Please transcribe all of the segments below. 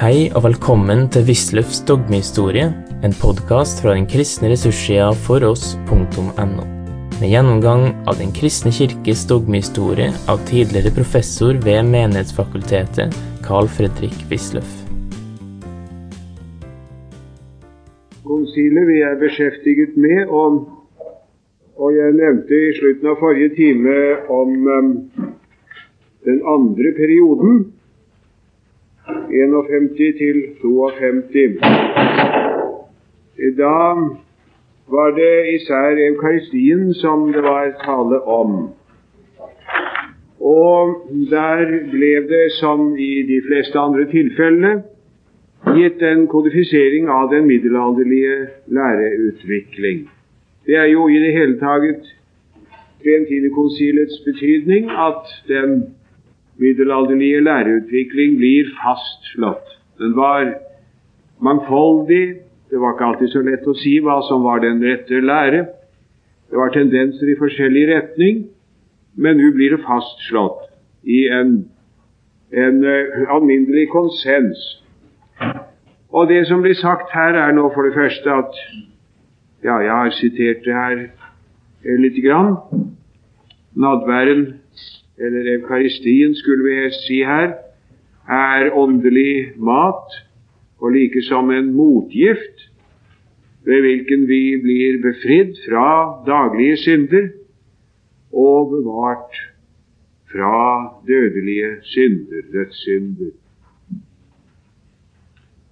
Hei og velkommen til Wisløffs dogmehistorie, en podkast fra den kristne ressurssida foross.no. Med gjennomgang av Den kristne kirkes dogmehistorie av tidligere professor ved Menighetsfakultetet, Carl Fredrik Wisløff. konsilet vi er beskjeftiget med, og, og jeg nevnte i slutten av forrige time om um, den andre perioden, 51 til 52. Da var det især eukaristien som det var tale om. Og der ble det, som i de fleste andre tilfellene, gitt en kodifisering av den middelalderlige læreutvikling. Det er jo i det hele taget Trentinekonsilets betydning at den middelalderlige læreutvikling blir fastslått. Den var mangfoldig, det var ikke alltid så lett å si hva som var den rette lære. Det var tendenser i forskjellig retning, men nå blir det fastslått i en, en uh, alminnelig konsens og det som blir sagt her, er nå for det første at Ja, jeg har sitert det her lite grann. Nadværen, eller eukaristien skulle vi si her, er åndelig mat, og like som en motgift ved hvilken vi blir befridd fra daglige synder og bevart fra dødelige synder, dødssynder.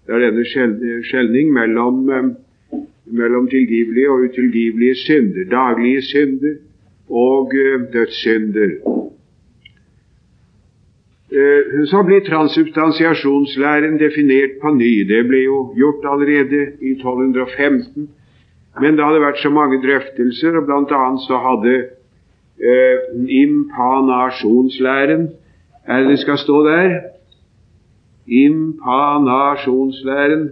Det er denne skjelning mellom, eh, mellom tilgivelige og utilgivelige synder, daglige synder og eh, dødssynder. Eh, så blir transsubstansiasjonslæren definert på ny. Det ble jo gjort allerede i 1215. Men det hadde vært så mange drøftelser, og bl.a. så hadde eh, impanasjonslæren er det det skal stå der impanasjonslæren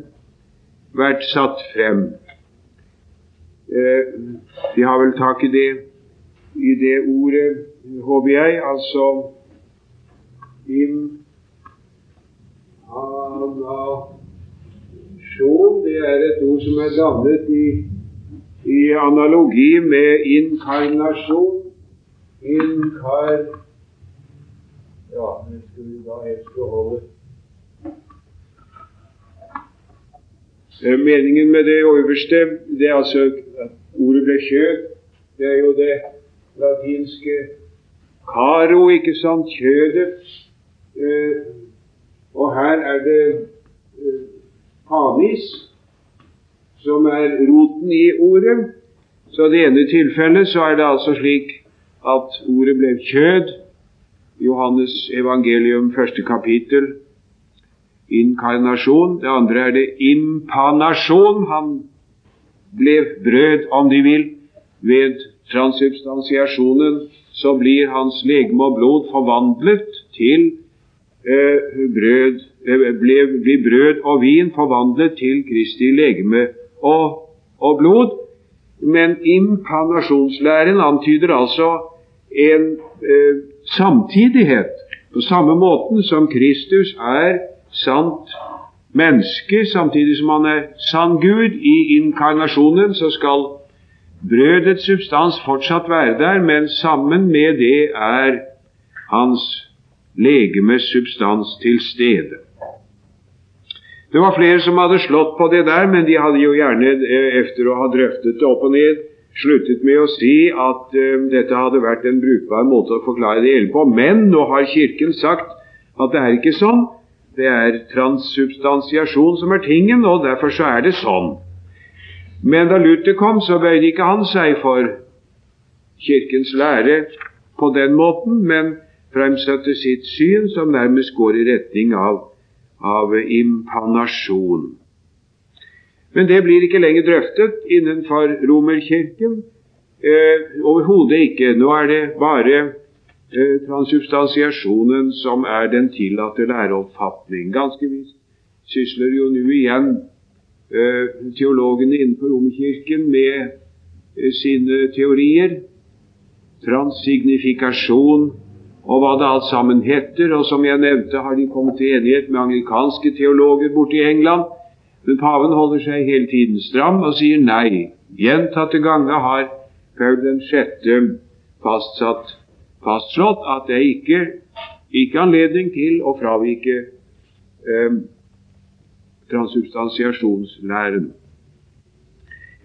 vært satt frem. Eh, de har vel tak i det, i det ordet, håper jeg, altså Impanasjon, det er et ord som er dannet i, i analogi med inkarnasjon. Inkar... Ja, det skulle vi da helst beholde. Meningen med det øverste, det er altså at ordet ble kjød. Det er jo det latinske caro, ikke sant? Kjødet. Eh, og her er det eh, panis, som er roten i ordet. Så i det ene tilfellet så er det altså slik at ordet ble kjød. Johannes evangelium første kapittel inkarnasjon. Det andre er det impanasjon. Han ble brød, om de vil. Ved transubstansiasjonen så blir hans legeme og blod forvandlet til eh, brød eh, ble, blir brød og vin forvandlet til Kristi legeme og, og blod. Men inkarnasjonslæren antyder altså en eh, samtidighet. På samme måten som Kristus er sant menneske, samtidig som han er sann Gud i inkarnasjonen, så skal brødets substans fortsatt være der, men sammen med det er hans legemes substans til stede. Det var flere som hadde slått på det der, men de hadde jo gjerne, etter efter å ha drøftet det opp og ned, sluttet med å si at uh, dette hadde vært en brukbar måte å forklare det hele på. Men nå har Kirken sagt at det er ikke sånn. Det er transsubstansiasjon som er tingen, og derfor så er det sånn. Men da Luther kom, så bøyde ikke han seg for Kirkens lære på den måten, men fremsatte sitt syn, som nærmest går i retning av, av impanasjon. Men det blir ikke lenger drøftet innenfor Romerkirken. Eh, Overhodet ikke. Nå er det bare Eh, transubstansiasjonen som er den tillatte læreoppfatning. Ganske visst sysler jo nå igjen eh, teologene innenfor Romerkirken med eh, sine teorier. Transignifikasjon og hva det alt sammen heter. Og som jeg nevnte, har de kommet til enighet med anglikanske teologer borte i England. Men paven holder seg hele tiden stram og sier nei. Gjentatte ganger har Paul 6. fastsatt, fastslått at det ikke ikke anledning til å fravike eh, transubstansiasjonslæren.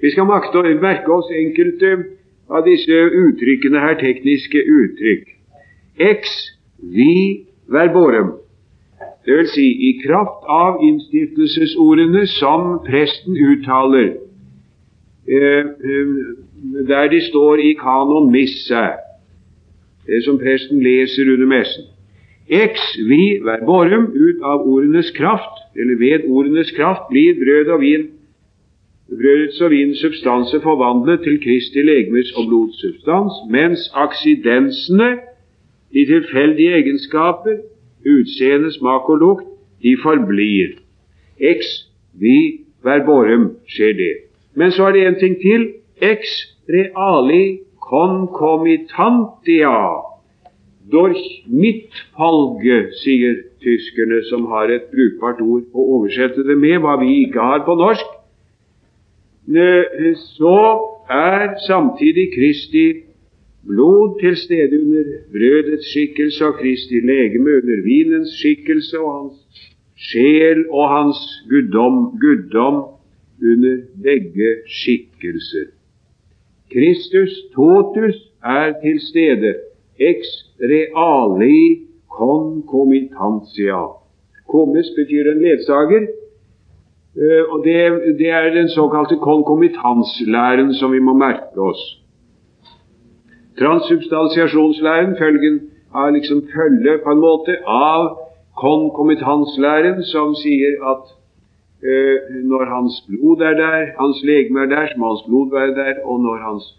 Vi skal makte å merke oss enkelte av disse uttrykkene her, tekniske uttrykk. Ex vi verborum. Det vil si i kraft av innstiftelsesordene som presten uttaler, eh, eh, der de står i kanon missa, det som presten leser under messen. Ex vi verborum, ut av ordenes kraft, eller ved ordenes kraft, blir brød og vin brødets og vins substanse forvandlet til Kristi legemes og blods substans, mens aksidensene, de tilfeldige egenskaper, utseende, smak og lukt, de forblir. Ex vi verborum skjer det. Men så er det en ting til. Ex reali concomitantia Dorch Midtfolge, sier tyskerne, som har et brukbart ord å oversette det med, hva vi ikke har på norsk. Så er samtidig Kristi blod til stede under brødets skikkelse og Kristi legeme under vinens skikkelse og hans sjel og hans guddom, guddom under begge skikkelser. Kristus totus er til stede ex reali concomitantia. Komis betyr en ledsager, eh, og det, det er den såkalte konkomitanslæren som vi må merke oss. Transsubstansiasjonslæren følgen av liksom følge på en måte av konkomitanslæren, som sier at uh, når hans blod er der, hans legeme er der, så må hans blod være der, og når hans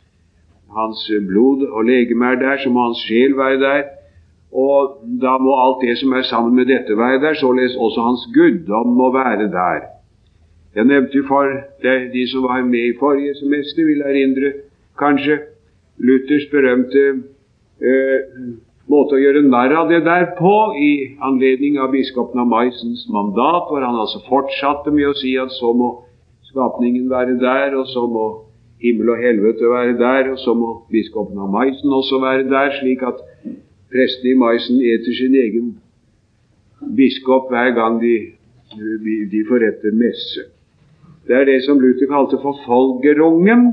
hans blod og legeme er der, så må hans sjel være der. Og da må alt det som er sammen med dette, være der. Således også hans guddom må være der. Jeg nevnte for de som var med i forrige semester, vil erindre kanskje Luthers berømte eh, måte å gjøre narr av det der på i anledning av biskopen av Maisens mandat, hvor han altså fortsatte med å si at så må skapningen være der, og så må himmel og helvete være der, og så må biskopen av Maisen også være der, slik at prestene i Maisen eter sin egen biskop hver gang de, de forretter messe. Det er det som Luther kalte for folgerungen,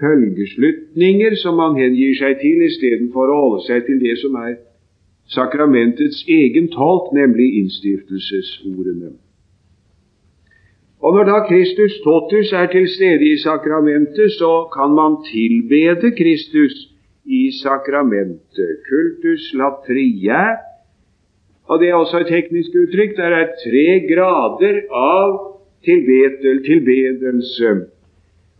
følgeslutninger som man hengir seg til istedenfor å holde seg til det som er sakramentets egen tolk, nemlig innstiftelsesordene. Og Når da Kristus totus er til stede i sakramentet, så kan man tilbede Kristus i sakramentet. Kultus latria. Og Det er også et teknisk uttrykk. Det er tre grader av tilbedelse.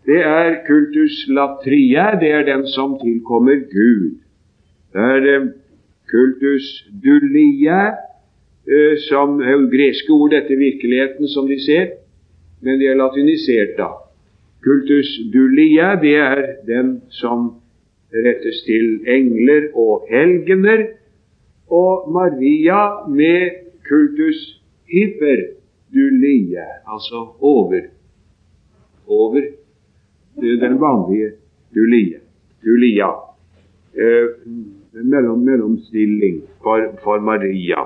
Det er kultus latria, det er den som tilkommer Gud. Det er kultus dulia, eh, som er greske ord, dette virkeligheten som de ser men de er latinisert, da. Kultus dulia, det er den som rettes til engler og helgener. Og Maria med kultus hyperdulia, altså over. Over den vanlige dulia. dulia. Eh, mellom, mellomstilling for, for Maria.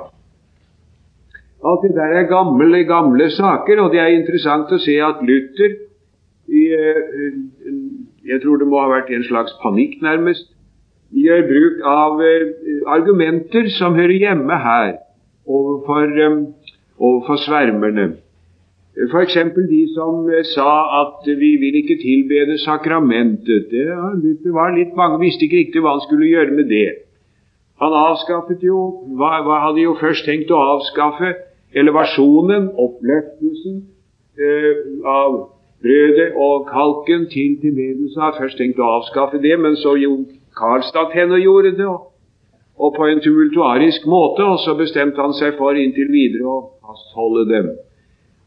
Alt det der er gamle, gamle saker, og det er interessant å se at Luther i, eh, Jeg tror det må ha vært en slags panikk, nærmest. Gjør bruk av eh, argumenter som hører hjemme her, overfor, eh, overfor svermerne. F.eks. de som sa at vi vil ikke tilbede sakramentet. Det, var litt mange, visste ikke riktig hva han skulle gjøre med det. Han avskaffet jo, hva, hva hadde jo først tenkt å avskaffe elevasjonen, oppløftelsen eh, av brødet og kalken til tilbedelse. Har først tenkt å avskaffe det, men så jo Karlstad henne gjorde det, og, og på en tumultuarisk måte, og så bestemte han seg for inntil videre å fastholde dem.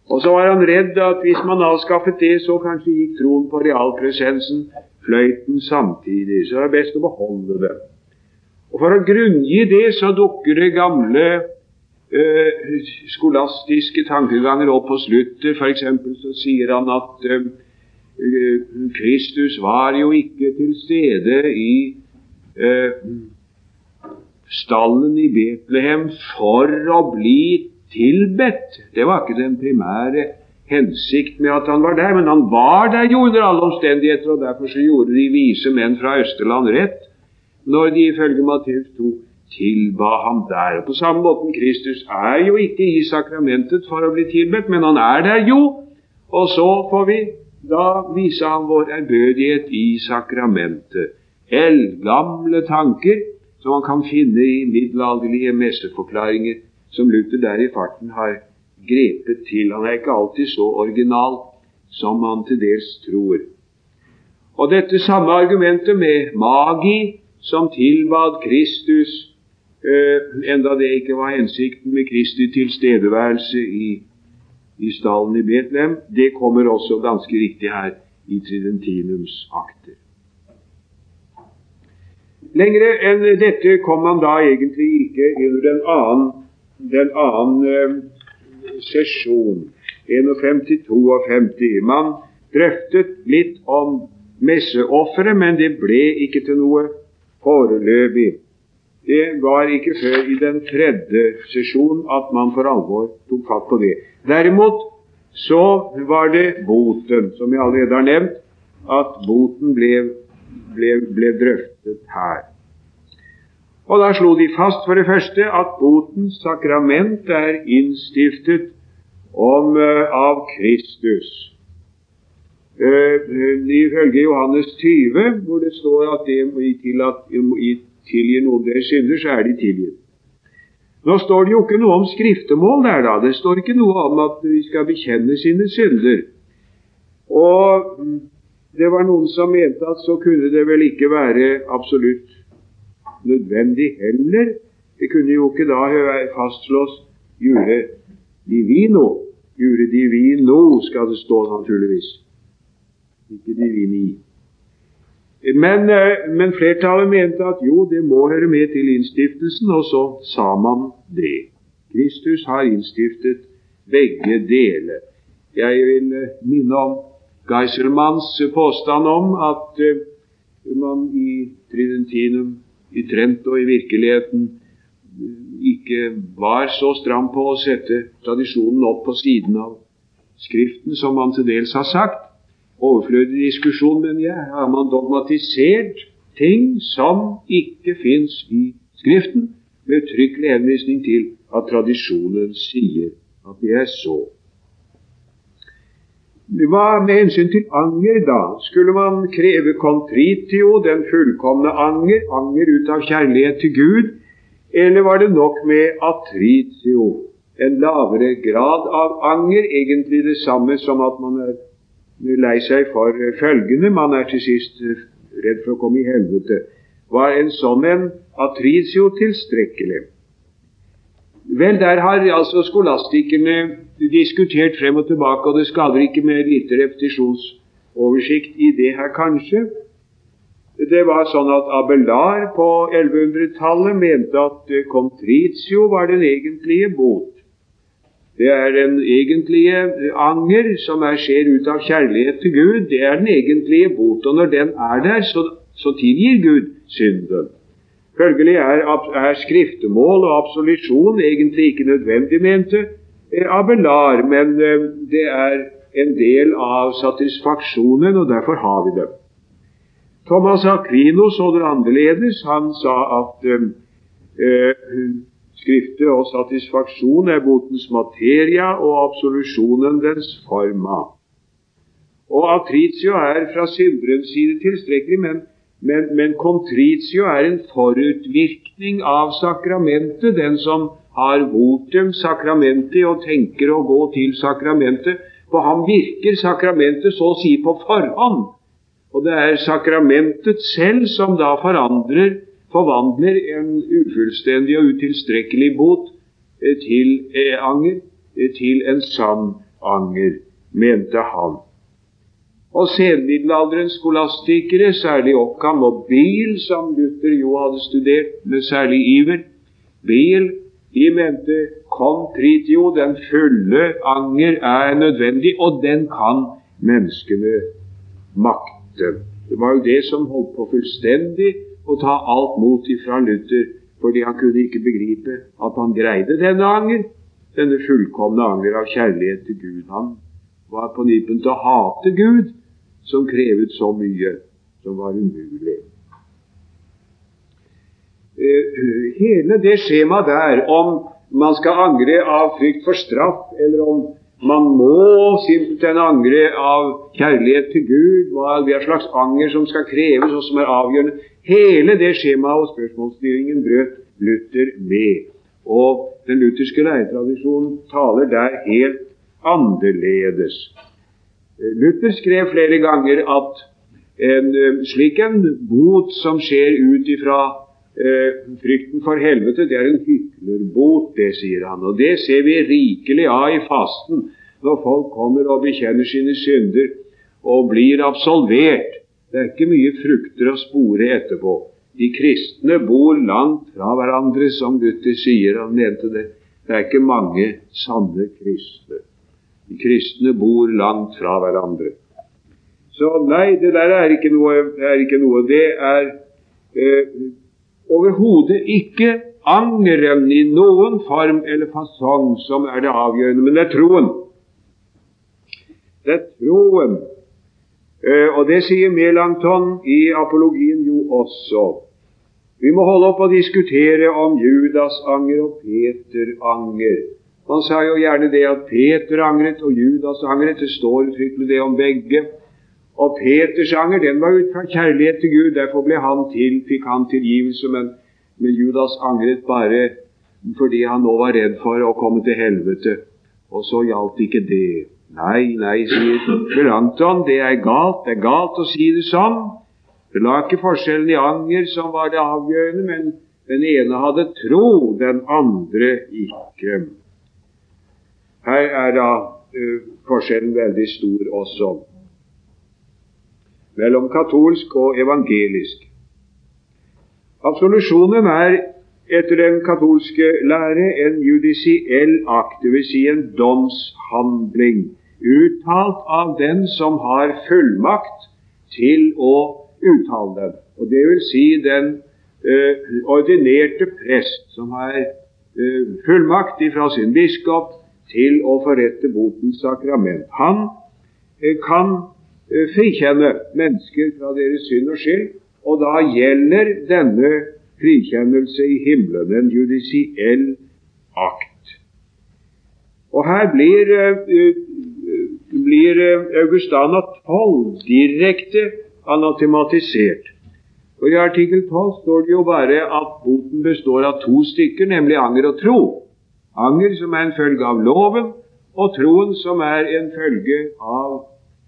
Og så var han redd at hvis man avskaffet det, så kanskje gikk troen på realpresensen fløyten samtidig. Så det er best å beholde det. Og For å grunngi det så dukker det gamle eh, skolastiske tankeganger opp på sluttet. F.eks. så sier han at eh, Kristus var jo ikke til stede i eh, stallen i Betlehem for å bli tilbedt. Det var ikke den primære hensikt med at han var der, men han var der jo under alle omstendigheter, og derfor så gjorde de vise menn fra Østerland rett når de ifølge Matteus 2 tilba ham der. Og På samme måten Kristus er jo ikke i sakramentet for å bli tilbedt, men han er der jo. Og så får vi da vise ham vår ærbødighet i sakramentet. Eldgamle tanker som man kan finne i middelalderlige messeforklaringer, som Luther der i farten har grepet til. Han er ikke alltid så original som man til dels tror. Og dette samme argumentet med magi som tilbad Kristus, eh, enda det ikke var hensikten med Kristi tilstedeværelse i, i stallen i Betlehem, det kommer også ganske riktig her i Tridentinums akter. Lengre enn dette kom man da egentlig ikke under den annen, den annen eh, sesjon, 51-52. Man drøftet litt om messeofferet, men det ble ikke til noe foreløpig. Det var ikke før i den tredje sesjonen at man for alvor tok fatt på det. Derimot så var det boten, som jeg allerede har nevnt, at boten ble, ble, ble drøftet her. Og Da slo de fast for det første at botens sakrament er innstiftet om, uh, av Kristus. Uh, ifølge Johannes 20, hvor det står at det må tilgir noen deres synder, så er de tilgitt. Nå står det jo ikke noe om skriftemål der, da. Det står ikke noe om at vi skal bekjenne sine synder. Og mm, det var noen som mente at så kunne det vel ikke være absolutt nødvendig heller. Det kunne jo ikke da fastslås jure divino. Jure divino skal det stå, naturligvis. Ikke divini. Men, men, flertallet mente at jo, det må høre med til innstiftelsen, og så sa man det. Kristus har innstiftet begge deler. Jeg vil minne om Geiselmanns påstand om at man i Tridentinum i og i virkeligheten ikke var så stram på å sette tradisjonen opp på siden av Skriften, som man til dels har sagt. Overflødig diskusjon, men jeg. Har man dogmatisert ting som ikke fins i Skriften, med uttrykkelig henvisning til at tradisjonen sier at det er så. Hva med hensyn til anger, da? Skulle man kreve contritio, den fullkomne anger, anger ut av kjærlighet til Gud, eller var det nok med atritio, en lavere grad av anger, egentlig det samme som at man er lei seg for følgende, man er til sist redd for å komme i helvete. Var en sånn en atritio tilstrekkelig? Vel, der har altså skolastikerne diskutert frem og tilbake, og det skader ikke med lite repetisjonsoversikt i det her, kanskje. Det var sånn at Abelar på 1100-tallet mente at contritio var den egentlige bot. Det er den egentlige anger som er, skjer ut av kjærlighet til Gud. Det er den egentlige bot. Og når den er der, så, så tilgir Gud synden. Følgelig er, er skriftemål og absolusjon egentlig ikke nødvendig, mente Abelar, men eh, det er en del av satisfaksjonen, og derfor har vi det. Thomas Aquino så det annerledes. Han sa at eh, eh, Skriftet og satisfaksjon er botens materia og absolusjonen dens forma. Og atritio er fra synderens side tilstrekkelig, men men, men contritio er en forutvirkning av sakramentet. Den som har votum sakramentet og tenker å gå til sakramentet. For ham virker sakramentet så å si på forhånd. Og det er sakramentet selv som da forandrer, forvandler en ufullstendig og utilstrekkelig bot eh, til eh, anger, eh, til en sann anger, mente han. Og senmiddelalderens skolastikere, særlig Occam og Biel, som Luther jo hadde studert med særlig iver, Biel, de mente contritio, den fulle anger, er nødvendig, og den kan menneskene makte. Det var jo det som holdt på fullstendig å ta alt mot ifra Luther, fordi han kunne ikke begripe at han greide denne anger, denne fullkomne anger av kjærlighet til Gud. Han var på nippen til å hate Gud, som krevet så mye som var umulig. Eh, hele det skjemaet der om man skal angre av frykt for straff, eller om man må simpelthen angre av kjærlighet til Gud, hva er slags anger som skal kreves, og som er avgjørende Hele det skjemaet og spørsmålsstyringen brøt Luther med. Og den lutherske læretradisjonen taler der helt annerledes. Luther skrev flere ganger at en eh, slik en bot som skjer ut ifra eh, frykten for helvete, det er en hyklerbot, det sier han. Og det ser vi rikelig av i fasten, når folk kommer og bekjenner sine synder og blir absolvert. Det er ikke mye frukter å spore etterpå. De kristne bor langt fra hverandre, som Luther sier. Han mente det. Det er ikke mange sanne kristne. Kristne bor langt fra hverandre. Så nei, det der er ikke noe. Det er, ikke noe. Det er eh, overhodet ikke angeren i noen form eller fasong som er det avgjørende, men det er troen. Det er troen. Eh, og det sier Melanchthon i apologien jo også. Vi må holde opp å diskutere om Judas anger og Peter anger. Man sa jo gjerne det at Peter angret og Judas angret. Det står uttrykkelig det om begge. Og Peters anger den var ut fra kjærlighet til Gud. Derfor ble han til, fikk han tilgivelse. Men, men, Judas angret bare fordi han nå var redd for å komme til helvete. Og så gjaldt ikke det. Nei, nei, sier Melanchthon, det er galt. Det er galt å si det sånn. Det la ikke forskjellen i anger som var det avgjørende, men den ene hadde tro, den andre ikke. Her er da uh, forskjellen veldig stor også mellom katolsk og evangelisk. Absolusjonen er etter den katolske lære en judisiell akt, dvs. Si en domshandling, uttalt av den som har fullmakt til å uttale den. Og det vil si den uh, ordinerte prest som har uh, fullmakt fra sin biskop til å forrette botens sakrament. Han eh, kan eh, frikjenne mennesker fra deres synd og skyld, og da gjelder denne frikjennelse i himmelen, en judisiell akt. Og her blir, eh, blir Augustana 12 direkte anatematisert. Og I artikkel 12 står det jo bare at boten består av to stykker, nemlig anger og tro. Anger som er en følge av loven, og troen som er en følge av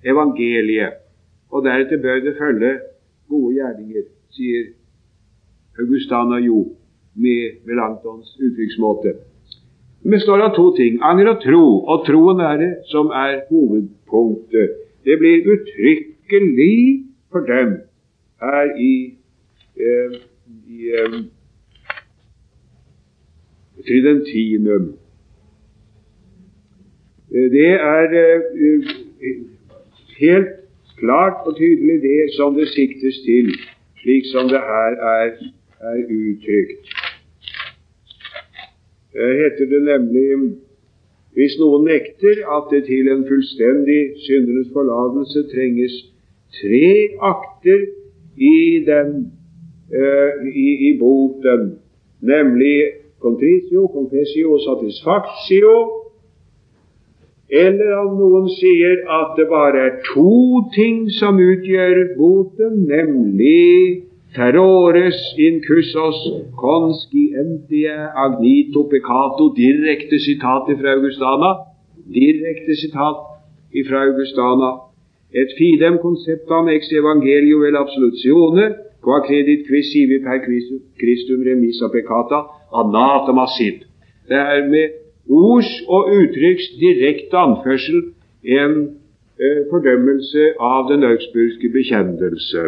evangeliet. Og deretter bør det følge gode gjerninger, sier Augustana Jo med Melanchtons uttrykksmåte. Det består av to ting anger og tro. Og troen er det som er hovedpunktet. Det blir uttrykkelig fordømt her i, eh, i eh, tridentinum. Eh, det er eh, helt klart og tydelig det som det siktes til, slik som det her er, er uttrykt. Her heter det nemlig hvis noen nekter at det til en fullstendig syndenes forlatelse trenges tre akter i, den, uh, i, i boten, nemlig contritio, confessio satisfactio, eller om noen sier at det bare er to ting som utgjør boten, nemlig terrores incussos conscientie agnito peccato, direkte sitat fra Augustana, direkte sitat fra Augustana, et fidem conceptam ex evangelio vel absolutione, qua credit quis per Christum remissa peccata, anatema sit. Det er med ords og uttrykks direkte anførsel en eh, fordømmelse av den augsburgske bekjennelse.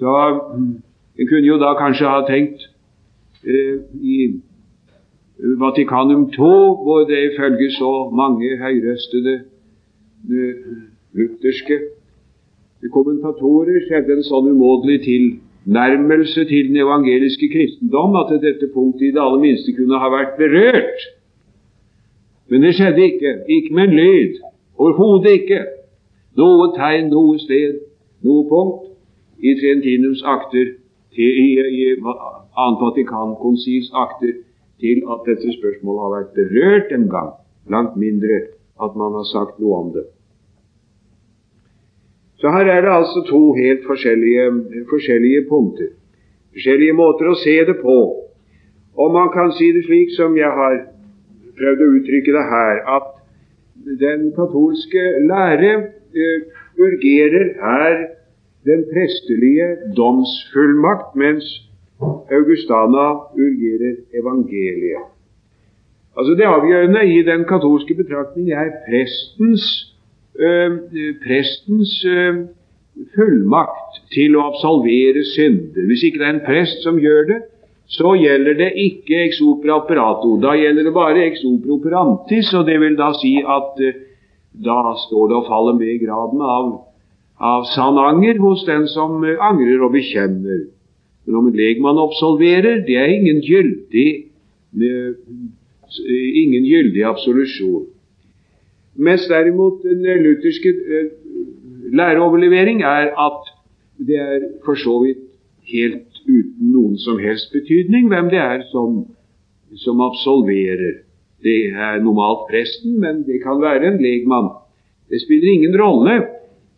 Så en kunne jo da kanskje ha tenkt eh, i Vatikanum II, hvor det ifølge så mange høyrøstede eh, kommentatorer skjedde en sånn umådelig tilnærmelse til den evangeliske kristendom at dette punktet i det aller minste kunne ha vært berørt. Men det skjedde ikke. Ikke med en lyd. Overhodet ikke. Noe tegn noe sted, noe punkt i Trientinums akter, til, i, i annet Vatikankonsils akter til at dette spørsmålet har vært berørt en gang, langt mindre at man har sagt noe om det. Så her er det altså to helt forskjellige, forskjellige punkter. Forskjellige måter å se det på. Og man kan si det slik som jeg har prøvd å uttrykke det her, at den katolske lære uh, urgerer her den prestelige domsfullmakt, mens Augustana urgerer evangeliet. Altså Det avgjørende i den katolske betraktning er prestens, prestens øh, fullmakt til å absolvere synder. Hvis ikke det er en prest som gjør det, så gjelder det ikke ex opera operato. Da gjelder det bare ex opera operantis, og det vil da si at øh, da står det og faller med i graden av, av sann anger hos den som angrer og bekjenner. Men om en legmann absolverer, det er ingen gyldig, eh, ingen gyldig absolusjon. Mens derimot den lutherske eh, læreoverlevering er at det er for så vidt helt uten noen som helst betydning hvem det er som, som absolverer. Det er normalt presten, men det kan være en legmann. Det spiller ingen rolle,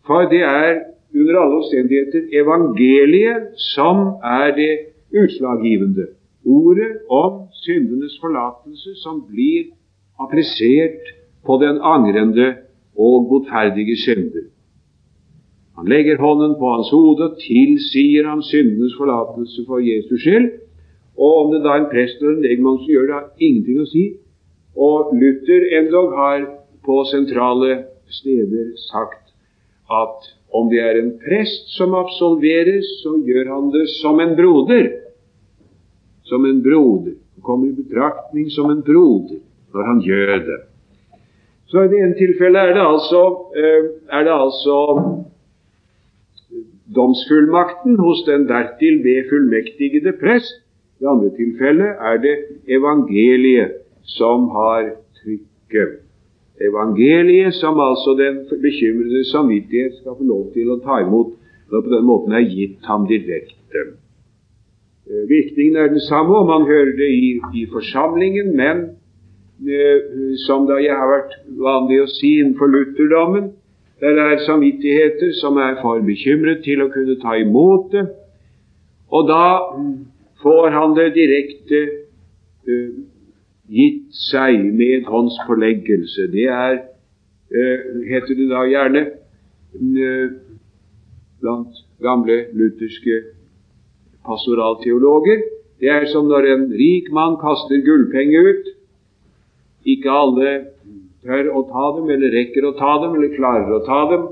for det er under alle omstendigheter evangeliet som er det utslaggivende. Ordet om syndenes forlatelse som blir applisert på den angrende og botferdige synder. Han legger hånden på hans hode og tilsier ham syndenes forlatelse for Jesus skyld. Og om det da er en prest eller en legmann som gjør det, har ingenting å si. Og Luther endog har på sentrale steder sagt at om det er en prest som absolveres, så gjør han det som en broder. Som en broder. Han kommer i betraktning som en broder når han gjør det. Så i det ene tilfellet er det altså, eh, er det altså domsfullmakten hos den dertil befullmektigede prest. I det andre tilfellet er det evangeliet som har trykket evangeliet, som altså den bekymrede samvittighet skal få lov til å ta imot når på den måten er gitt ham direkte. Eh, virkningen er den samme om man hører det i, i forsamlingen, men som da jeg har vært vanlig å si innenfor lutherdommen, der er samvittigheter som er for bekymret til å kunne ta imot det, og da får han det direkte uh, gitt seg med hånds påleggelse. Det er, uh, heter det da gjerne uh, blant gamle lutherske pastoralteologer. Det er som når en rik mann kaster gullpenger ut. Ikke alle tør å ta dem, eller rekker å ta dem, eller klarer å ta dem.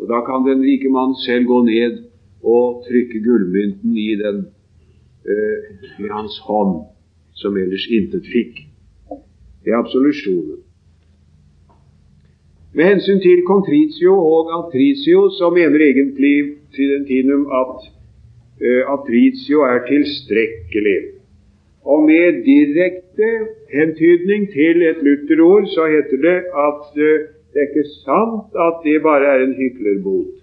Og Da kan den rike mann selv gå ned og trykke gullmynten i, den, uh, i hans hånd som ellers intet fikk. Det er absolusjonen. Med hensyn til contritio og altritio så mener egentlig Tridentinum at uh, altritio er tilstrekkelig. Og med direkte hentydning til et lutherord så heter det at uh, det er ikke sant at det bare er en hyklerbot.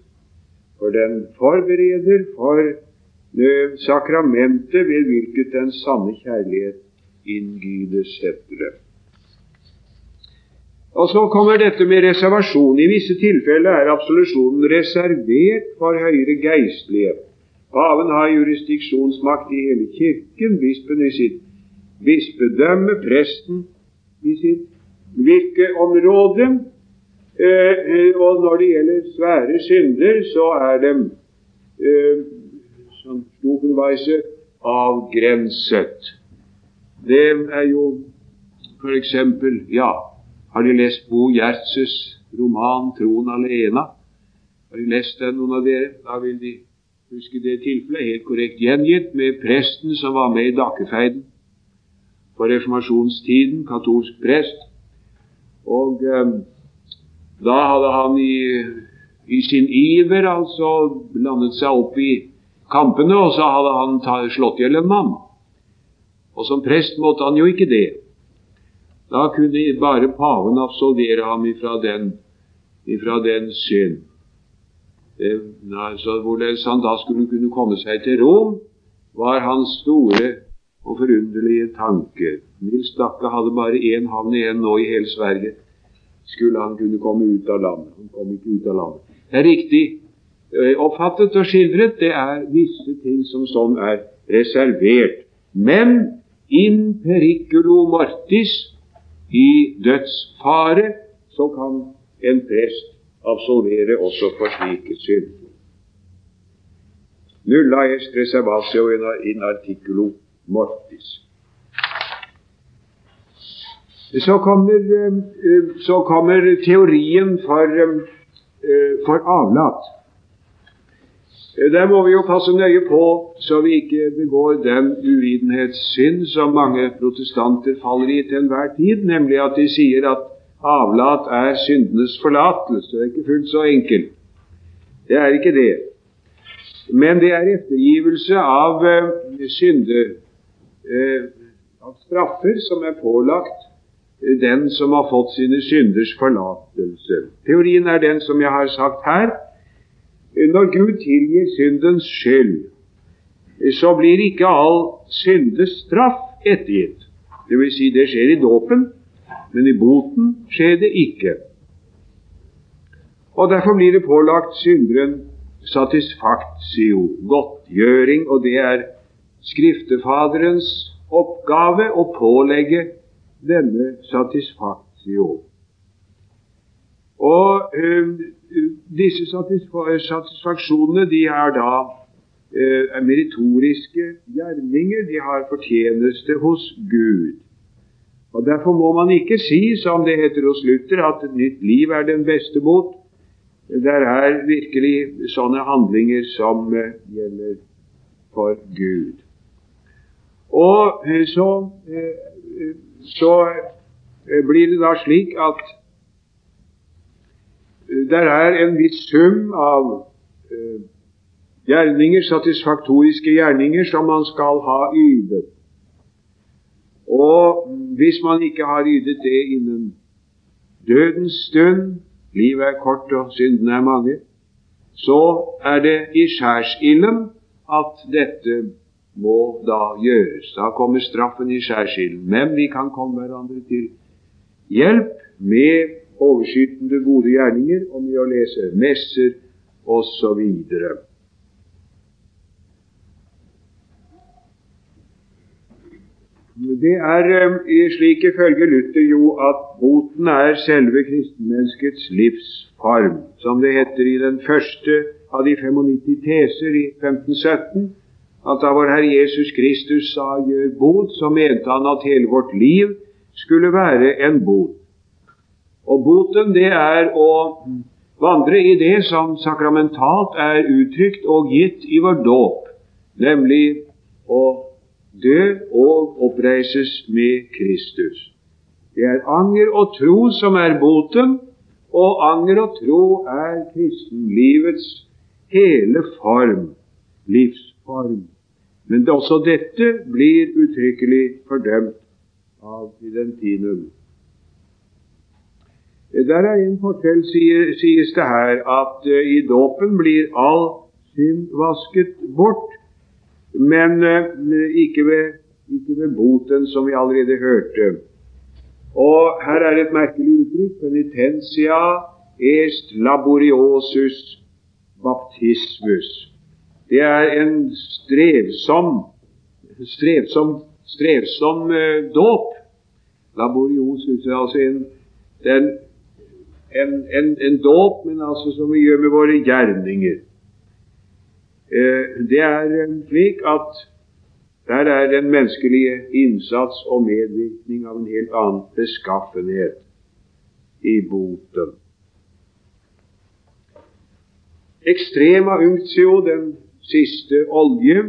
For den forbereder for uh, sakramentet ved hvilket den sanne kjærlighet inngydes, heter det. Og så kommer dette med reservasjon. I visse tilfeller er absolusjonen reservert for høyere geistlige. Paven har jurisdiksjonsmakt i hele Kirken, bispen i sitt bispedømme, presten i sitt virkeområde. Eh, og når det gjelder svære synder, så er de eh, som Stufenweise avgrenset. Det er jo f.eks. Ja, har De lest Bo Gjertses roman 'Troen alene'. Har de lest den, noen av dere? Da vil de huske det tilfellet, helt korrekt gjengitt, med presten som var med i Dakkefeiden på reformasjonstiden, katolsk prest. Og eh, da hadde han i, i, sin iver altså blandet seg opp i kampene, og så hadde han ta, slått i hjel en mann. Og som prest måtte han jo ikke det. Da kunne bare paven absolvere ham ifra den, ifra den synd. Så Hvorledes han da skulle kunne komme seg til Rom, var hans store og forunderlige tanker. Nils Dakke hadde bare én havn igjen nå i hele Sverige. Skulle han kunne komme ut av landet? Han kom ikke ut av landet. Det er riktig eh, oppfattet og skildret. Det er visse ting som sånn er reservert. Men in periculo mortis, i dødsfare, så kan en prest absolvere også for slike synder. Nulla est reservatio in articulo mortis. Så kommer, eh, så kommer teorien for, eh, for avlat. Der må vi jo passe nøye på så vi ikke begår den uvitenhetssynd som mange protestanter faller i til enhver tid, nemlig at de sier at Avlat er syndenes forlatelse. Det er ikke fullt så enkelt. Det er ikke det. Men det er ettergivelse av synde, av straffer som er pålagt uh, den som har fått sine synders forlatelse. Teorien er den som jeg har sagt her. Når Gud tilgir syndens skyld, så blir ikke all syndes straff ettergitt. Det vil si, det skjer i dåpen, men i boten skjer det ikke. Og Derfor blir det pålagt synderen satisfaktio, godtgjøring, og det er Skriftefaderens oppgave å pålegge denne satisfaktio. Og øh, disse satisfaksjonene de er da øh, meritoriske gjerninger. De har fortjeneste hos Gud. Og Derfor må man ikke si, som det heter hos Luther, at et nytt liv er den beste bot. Det er virkelig sånne handlinger som uh, gjelder for Gud. Og uh, så, uh, så blir det da slik at det er en viss sum av gjerninger, satisfaktoriske gjerninger, som man skal ha ydet. Og hvis man ikke har ydet det innen dødens stund, livet er kort og syndene er mange, så er det i skjærsilden at dette må da gjøres. Da kommer straffen i skjærsilden. Men vi kan komme hverandre til hjelp med overskytende gode gjerninger og med å lese messer osv. Det er eh, slik ifølge Luther jo at boten er selve kristenmenneskets livsform. Som det heter i den første av de 95 teser i 1517, at da vår Herre Jesus Kristus sa 'gjør bot', så mente han at hele vårt liv skulle være en bot. Og boten, det er å vandre i det som sakramentalt er uttrykt og gitt i vår dåp, nemlig å dø og oppreises med Kristus. Det er anger og tro som er boten, og anger og tro er kristenlivets hele form, livsform. Men det også dette blir uttrykkelig fordømt av Fidentinum. Der er en forskjell, sies det her, at uh, i dåpen blir all synd vasket bort, men uh, ikke, ved, ikke ved boten, som vi allerede hørte. Og her er et merkelig uttrykk. Penitentia est laboriosus baptismus. Det er en strevsom strevsom, strevsom eh, dåp. Laboriosus er altså en, en, en, en, en dåp, men altså som vi gjør med våre gjerninger. Eh, det er slik at der er den menneskelige innsats og medvirkning av en helt annen beskaffenhet i boten. Extrema unctio, den siste olje,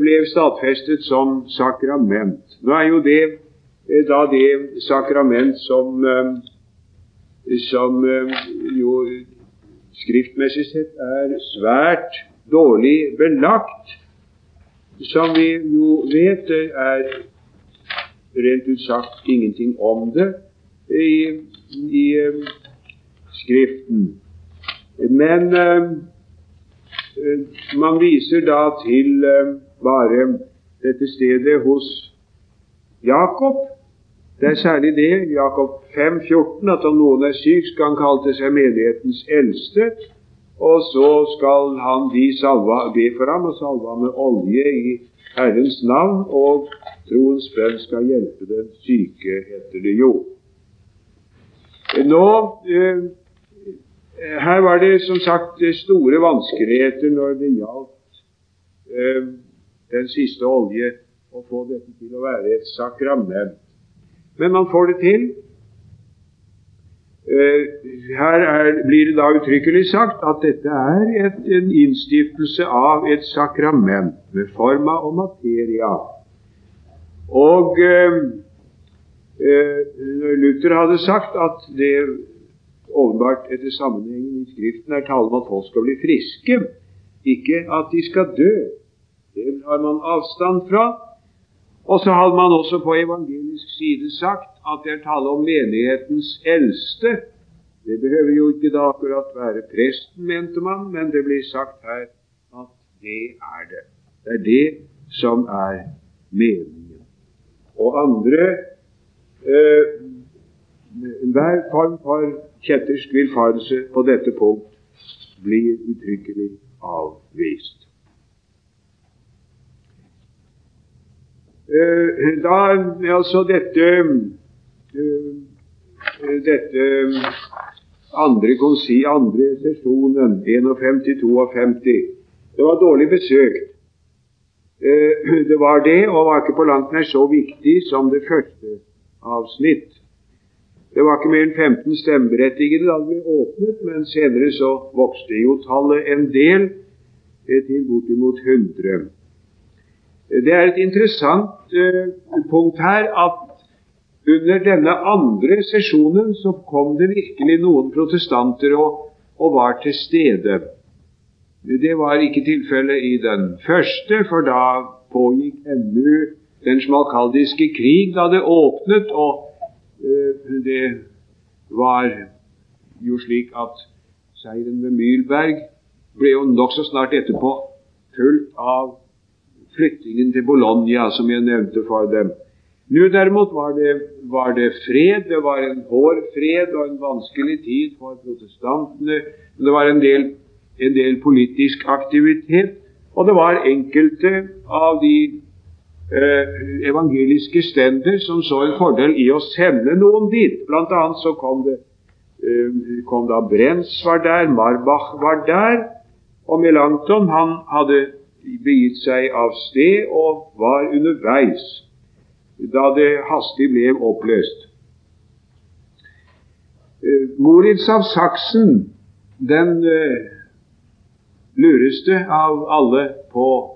ble stadfestet som sakrament. Nå er jo det da det sakrament som, som jo skriftmessig sett er svært dårlig belagt. Som vi jo vet, det er rent ut sagt ingenting om det i, i Skriften. Men man viser da til bare dette stedet hos Jakob. Det er særlig det, Jakob 5,14, at om noen er syk, skal han kalle til seg menighetens eldste. Og så skal han de salva, be for ham og salve ham med olje i Herrens navn, og troens bønn skal hjelpe den syke, heter det jo. Nå, eh, Her var det som sagt store vanskeligheter når det gjaldt eh, den siste olje, å få dette til å være et sakrament. Men man får det til. Eh, her er, blir det da uttrykkelig sagt at dette er et, en innstiftelse av et sakrament med forma og materia. Og eh, uh, Luther hadde sagt at det åpenbart etter sammenhengen i Skriften er tale om at folk skal bli friske, ikke at de skal dø. Det har man avstand fra. Og så hadde man også på evangelisk side sagt at det er tale om menighetens eldste. Det behøver jo ikke da akkurat være presten, mente man, men det blir sagt her at det er det. Det er det som er meningen. Og andre eh, Hver form for kjettersk villfarelse på dette punkt blir uttrykkelig avvist. Eh, da altså dette eh, dette andre, konsi, andre sesjonen, 51-52, det var dårlig besøkt. Eh, det var det, og var ikke på langt nær så viktig som det første avsnitt. Det var ikke mer enn 15 stemmeberettigede da det ble åpnet, men senere så vokste jo tallet en del til bortimot 100. Det er et interessant uh, punkt her at under denne andre sesjonen så kom det virkelig noen protestanter og, og var til stede. Det var ikke tilfellet i den første, for da pågikk ennå den smalkaldiske krig da det åpnet, og det var jo slik at seieren ved Myrberg ble jo nokså snart etterpå fulgt av flyttingen til Bologna, som jeg nevnte for dem. Nå derimot var det, var det, fred. Det var en hård fred og en vanskelig tid for protestantene. Det var en del, en del politisk aktivitet, og det var enkelte av de eh, evangeliske stender som så en fordel i å sende noen dit. Blant annet så kom det eh, kom da Brenz var der, Marbach var der, og Melanchthon han hadde begitt seg av sted og var underveis da det hastig ble oppløst. Eh, Moritz av Saksen, den lureste av alle på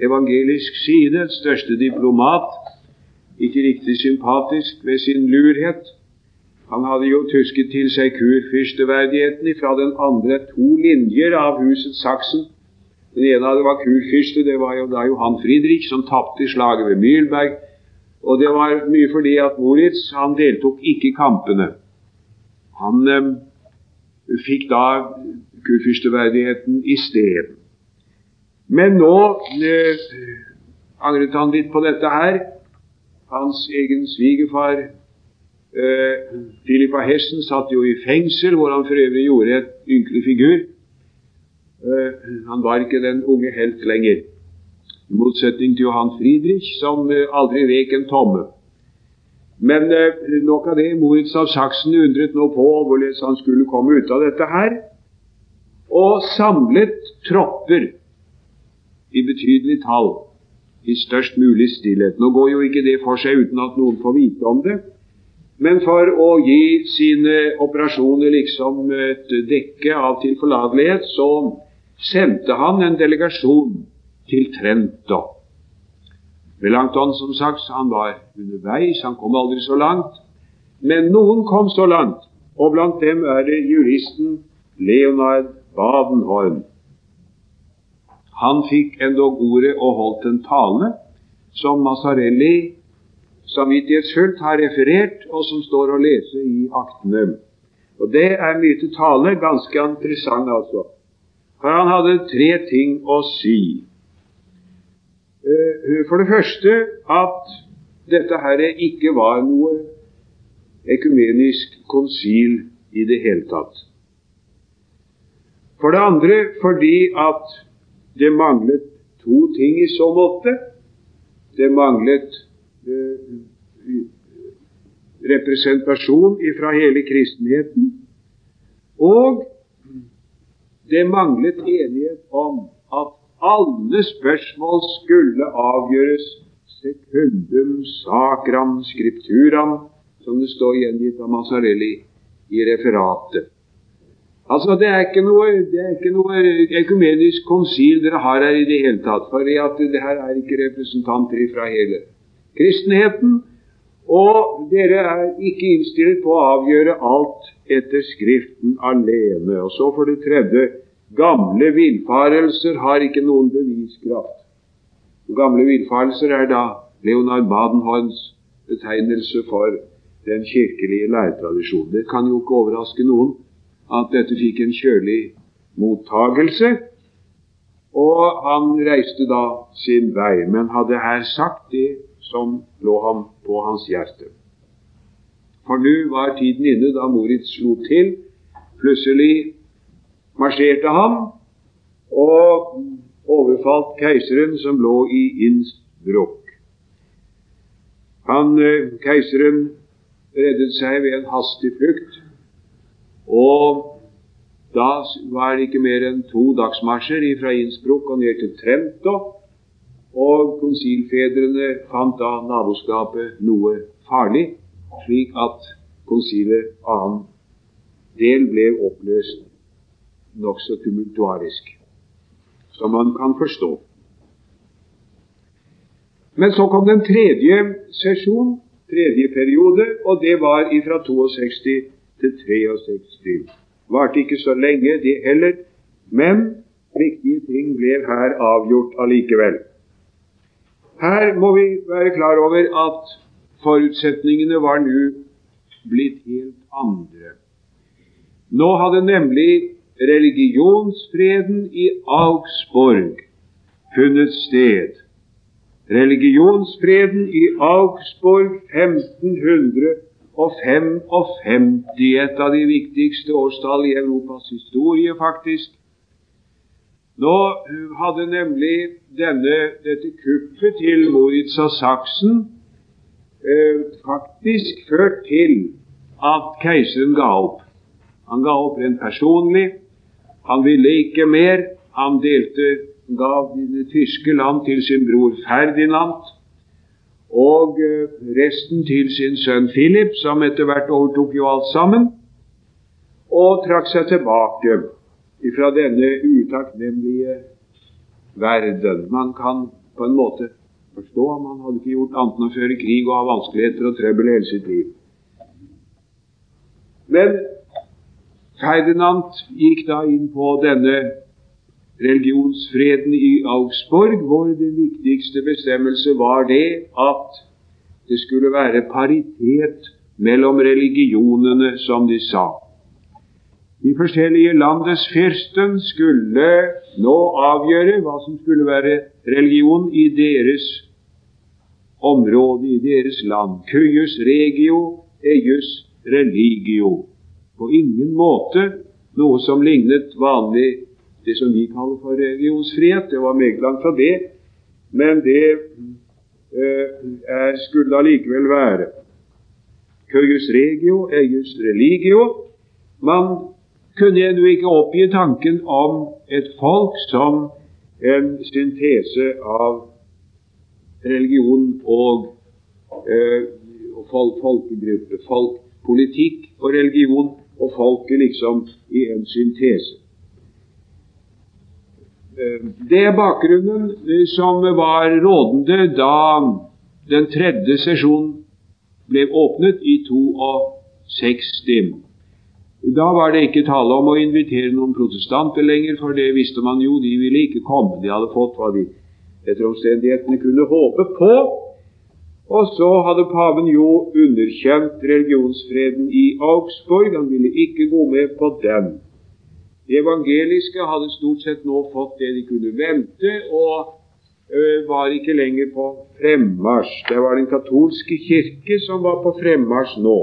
evangelisk side, største diplomat, ikke riktig sympatisk ved sin lurhet. Han hadde jo tusket til seg kurfyrsteverdigheten fra den andre to linjer av huset Saksen den ene av det var kurfyrste, det var jo da Johan Friedrich, som tapte slaget ved Mühlberg. Og det var mye fordi at Moritz han deltok ikke i kampene. Han eh, fikk da kurfyrsteverdigheten i sted. Men nå eh, angret han litt på dette her. Hans egen svigerfar eh, Hessen satt jo i fengsel, hvor han for øvrig gjorde et ynkelig figur. Eh, han var ikke den unge helt lenger. I motsetning til Johan Friedrich, som eh, aldri vek en tomme. Men eh, nok av det. Moritz av Saksen undret nå på hvordan han skulle komme ut av dette her, og samlet tropper i betydelig tall i størst mulig stillhet. Nå går jo ikke det for seg uten at noen får vite om det, Men for å gi sine operasjoner liksom et dekke av tilforlatelighet, så sendte han en delegasjon til Trento. Melanchthon, som sagt, han var underveis, han kom aldri så langt. Men noen kom så langt, og blant dem er det juristen Leonard Badenhorn. Han fikk endog ordet og holdt en tale som Massarelli samvittighetsfullt har referert, og som står å lese i aktene. Og Det er mye til tale, ganske interessant altså. For han hadde tre ting å si. Eh, for det første at dette her ikke var noe ekumenisk konsil i det hele tatt. For det andre fordi at det manglet to ting i så måte. Det manglet Eh, representasjon fra hele kristenheten. Og det manglet enighet om at alle spørsmål skulle avgjøres secundum sacram scripturam, som det står gjengitt av Mazzarelli i referatet. Altså, Det er ikke noe, det er ikke noe ekumenisk konsil dere har her i det hele tatt. For det her er ikke representanter fra hele kristenheten, og dere er ikke innstilt på å avgjøre alt etter Skriften alene. Og så for det tredje gamle villfarelser har ikke noen beviskraft. Gamle villfarelser er da Leonard Badenhorns betegnelse for den kirkelige læretradisjonen. Det kan jo ikke overraske noen at dette fikk en kjølig mottagelse. Og han reiste da sin vei, men hadde her sagt det som lå ham på hans hjerte. For nå var tiden inne da Moritz slo til. Plutselig marsjerte han og overfalt keiseren som lå i Innsbruck. Han, eh, Keiseren reddet seg ved en hastig flukt, og da var det ikke mer enn to dagsmarsjer fra Innsbruck og ned til Trento. Og konsilfedrene fant da naboskapet noe farlig, slik at konsilet annen del ble oppløst nokså tumultuarisk, som man kan forstå. Men så kom den tredje sesjon, tredje periode, og det var fra 62 til 63. Varte ikke så lenge, det heller, men viktige ting ble her avgjort allikevel. Her må vi være klar over at forutsetningene var nå blitt helt andre. Nå hadde nemlig religionsfreden i Augsburg funnet sted. Religionsfreden i Augsburg 1555, et av de viktigste årstall i Europas historie, faktisk. Nå hadde nemlig denne, dette kuppet til Moritz av Saksen eh, faktisk ført til at keiseren ga opp. Han ga opp rent personlig. Han ville ikke mer. Han delte, gav det tyske land til sin bror Ferdinand og eh, resten til sin sønn Philip, som etter hvert overtok jo alt sammen, og trakk seg tilbake fra denne utakknemlige verden. Man kan på en måte forstå at man hadde ikke gjort annet enn å føre krig og ha vanskeligheter og trøbbel hele sitt liv. Men Ferdinand gikk da inn på denne religionsfreden i Augsburg, hvor den viktigste bestemmelse var det at det skulle være paritet mellom religionene, som de sa. De forskjellige landes fyrsten skulle nå avgjøre hva som skulle være religion i deres område, i deres land. Cuius regio, eius religio. På ingen måte noe som lignet vanlig det som vi kaller for religionsfrihet. Det var meget langt fra det, men det eh, skulle allikevel være. Curius regio, eius religio. Man kunne jeg nå ikke oppgi tanken om et folk som en syntese av religion og, eh, folk, folkegruppe, folk, politikk og religion og folket liksom i en syntese. Eh, det er bakgrunnen eh, som var rådende da den tredje sesjonen ble åpnet i 62. Da var det ikke tale om å invitere noen protestanter lenger, for det visste man jo, de ville ikke komme. De hadde fått hva de etter omstendighetene kunne håpe på. Og så hadde paven jo underkjent religionsfreden i Augsburg. Han ville ikke gå med på den. De evangeliske hadde stort sett nå fått det de kunne vente, og ø, var ikke lenger på fremmarsj. Det var den katolske kirke som var på fremmarsj nå.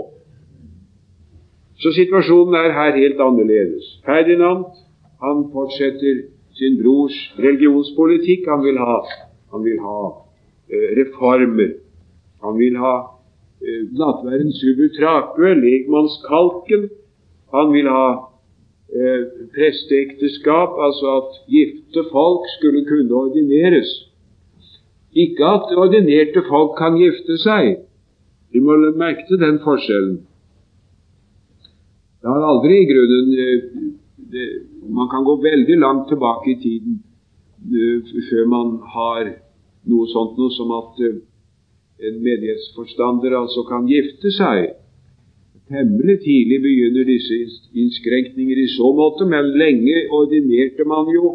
Så situasjonen er her helt annerledes. Ferdinand han fortsetter sin brors religionspolitikk. Han vil ha, han vil ha eh, reformer. Han vil ha eh, nattverdens subutrakue, legmannskalken. Han vil ha eh, presteekteskap, altså at gifte folk skulle kunne ordineres. Ikke at ordinerte folk kan gifte seg. Vi må merke til den forskjellen. Det har aldri i grunnen eh, det, Man kan gå veldig langt tilbake i tiden uh, før man har noe sånt noe som at uh, en menighetsforstander altså kan gifte seg. Temmelig tidlig begynner disse innskrenkninger i så måte, men lenge ordinerte man jo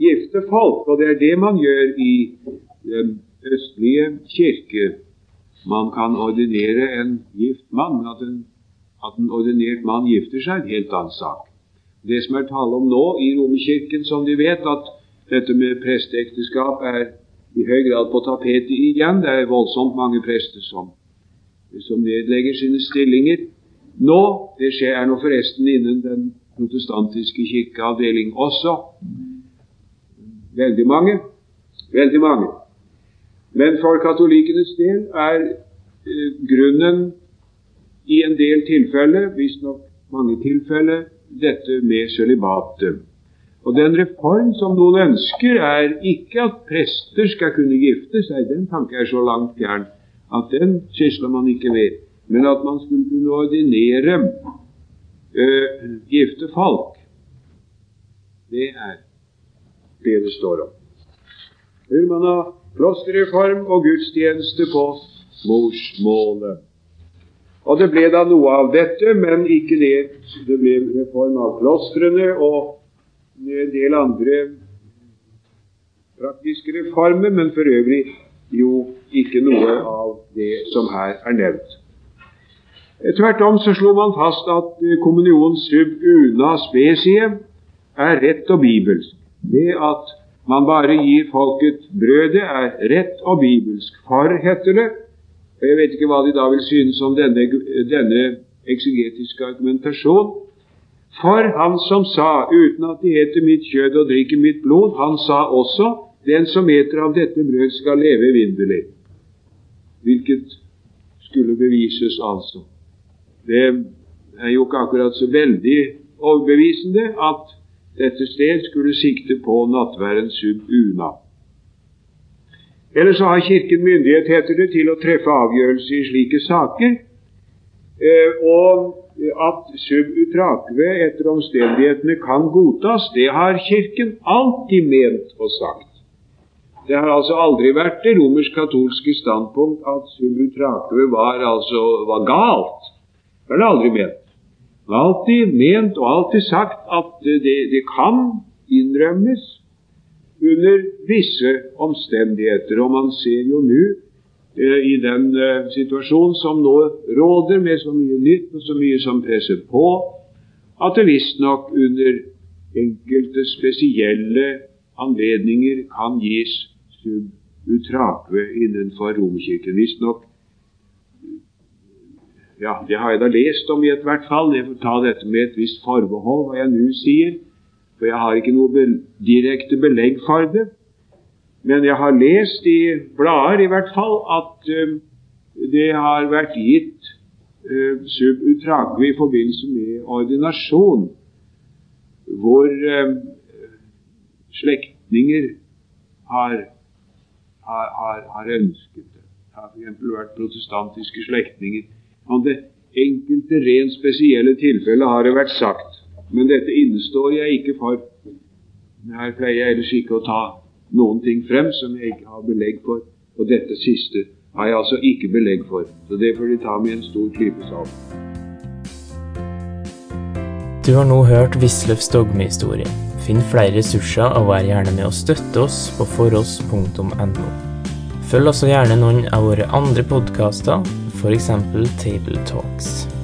gifte folk, og det er det man gjør i den østlige kirke. Man kan ordinere en gift mann, at en, at en ordinert mann gifter seg, er en helt annen sak. Det som er tale om nå i Romerkirken, som de vet, at dette med presteekteskap er i høy grad på tapetet igjen. Det er voldsomt mange prester som, som nedlegger sine stillinger nå. Det skjer er nå forresten innen den protestantiske kirkeavdeling også. Veldig mange. Veldig mange. Men for katolikkenes del er eh, grunnen i en del tilfeller, visstnok mange tilfeller, dette med sølibatet. Og den reform som noen ønsker, er ikke at prester skal kunne gifte seg. Den tanken er så langt fjern at den sysler man ikke ved. Men at man skulle kunne ordinere uh, gifte folk, det er det det står om. Hør man har klosterreform og gudstjeneste på morsmålet. Og det ble da noe av dette, men ikke det. Det ble reform av klostrene og en del andre praktiske reformer, men for øvrig jo ikke noe av det som her er nevnt. Tvert om så slo man fast at kommunion sub una specie er rett og bibelsk. Det at man bare gir folket brødet, er rett og bibelsk. For, heter det. Og Jeg vet ikke hva de da vil synes om denne, denne eksegetiske argumentasjon. For han som sa, uten at de eter mitt kjød og drikker mitt blod, han sa også, den som eter av dette brød, skal leve evinnelig. Hvilket skulle bevises, altså. Det er jo ikke akkurat så veldig overbevisende at dette sted skulle sikte på nattværen sub una. Eller så har Kirken myndighet, heter det, til å treffe avgjørelse i slike saker. Eh, og at sub utrakve etter omstendighetene kan godtas, det har Kirken alltid ment og sagt. Det har altså aldri vært det romersk-katolske standpunkt at sub utrakve var, altså, var galt. Det har det aldri ment. Det har alltid ment og alltid sagt at det, det kan innrømmes under visse omstendigheter. Og man ser jo nå Eh, i den uh, situasjonen som nå råder, med så mye nytt og så mye som presser på, at det visstnok under enkelte spesielle anledninger kan gis sub utrakve innenfor Romkirken. Visstnok ja, det har jeg da lest om i ethvert fall. Jeg får ta dette med et visst forbehold, hva jeg nå sier. For jeg har ikke noe be direkte belegg for det. Men jeg har lest i blader i hvert fall at uh, det har vært gitt uh, sub utragve i forbindelse med ordinasjon, hvor uh, slektninger har, har, har, har, ønsket det. har f.eks. vært protestantiske slektninger. Om det enkelte rent spesielle tilfellet har det vært sagt, men dette innestår jeg ikke for. Her pleier jeg ellers ikke å ta noen ting frem som jeg ikke har belegg for, og dette siste har jeg altså ikke belegg for. Så det får de ta med en stor klype salt. Du har nå hørt Wisløffs dogmehistorie. Finn flere ressurser og vær gjerne med å støtte oss på foross.no. Følg også gjerne noen av våre andre podkaster, f.eks. Table Talks.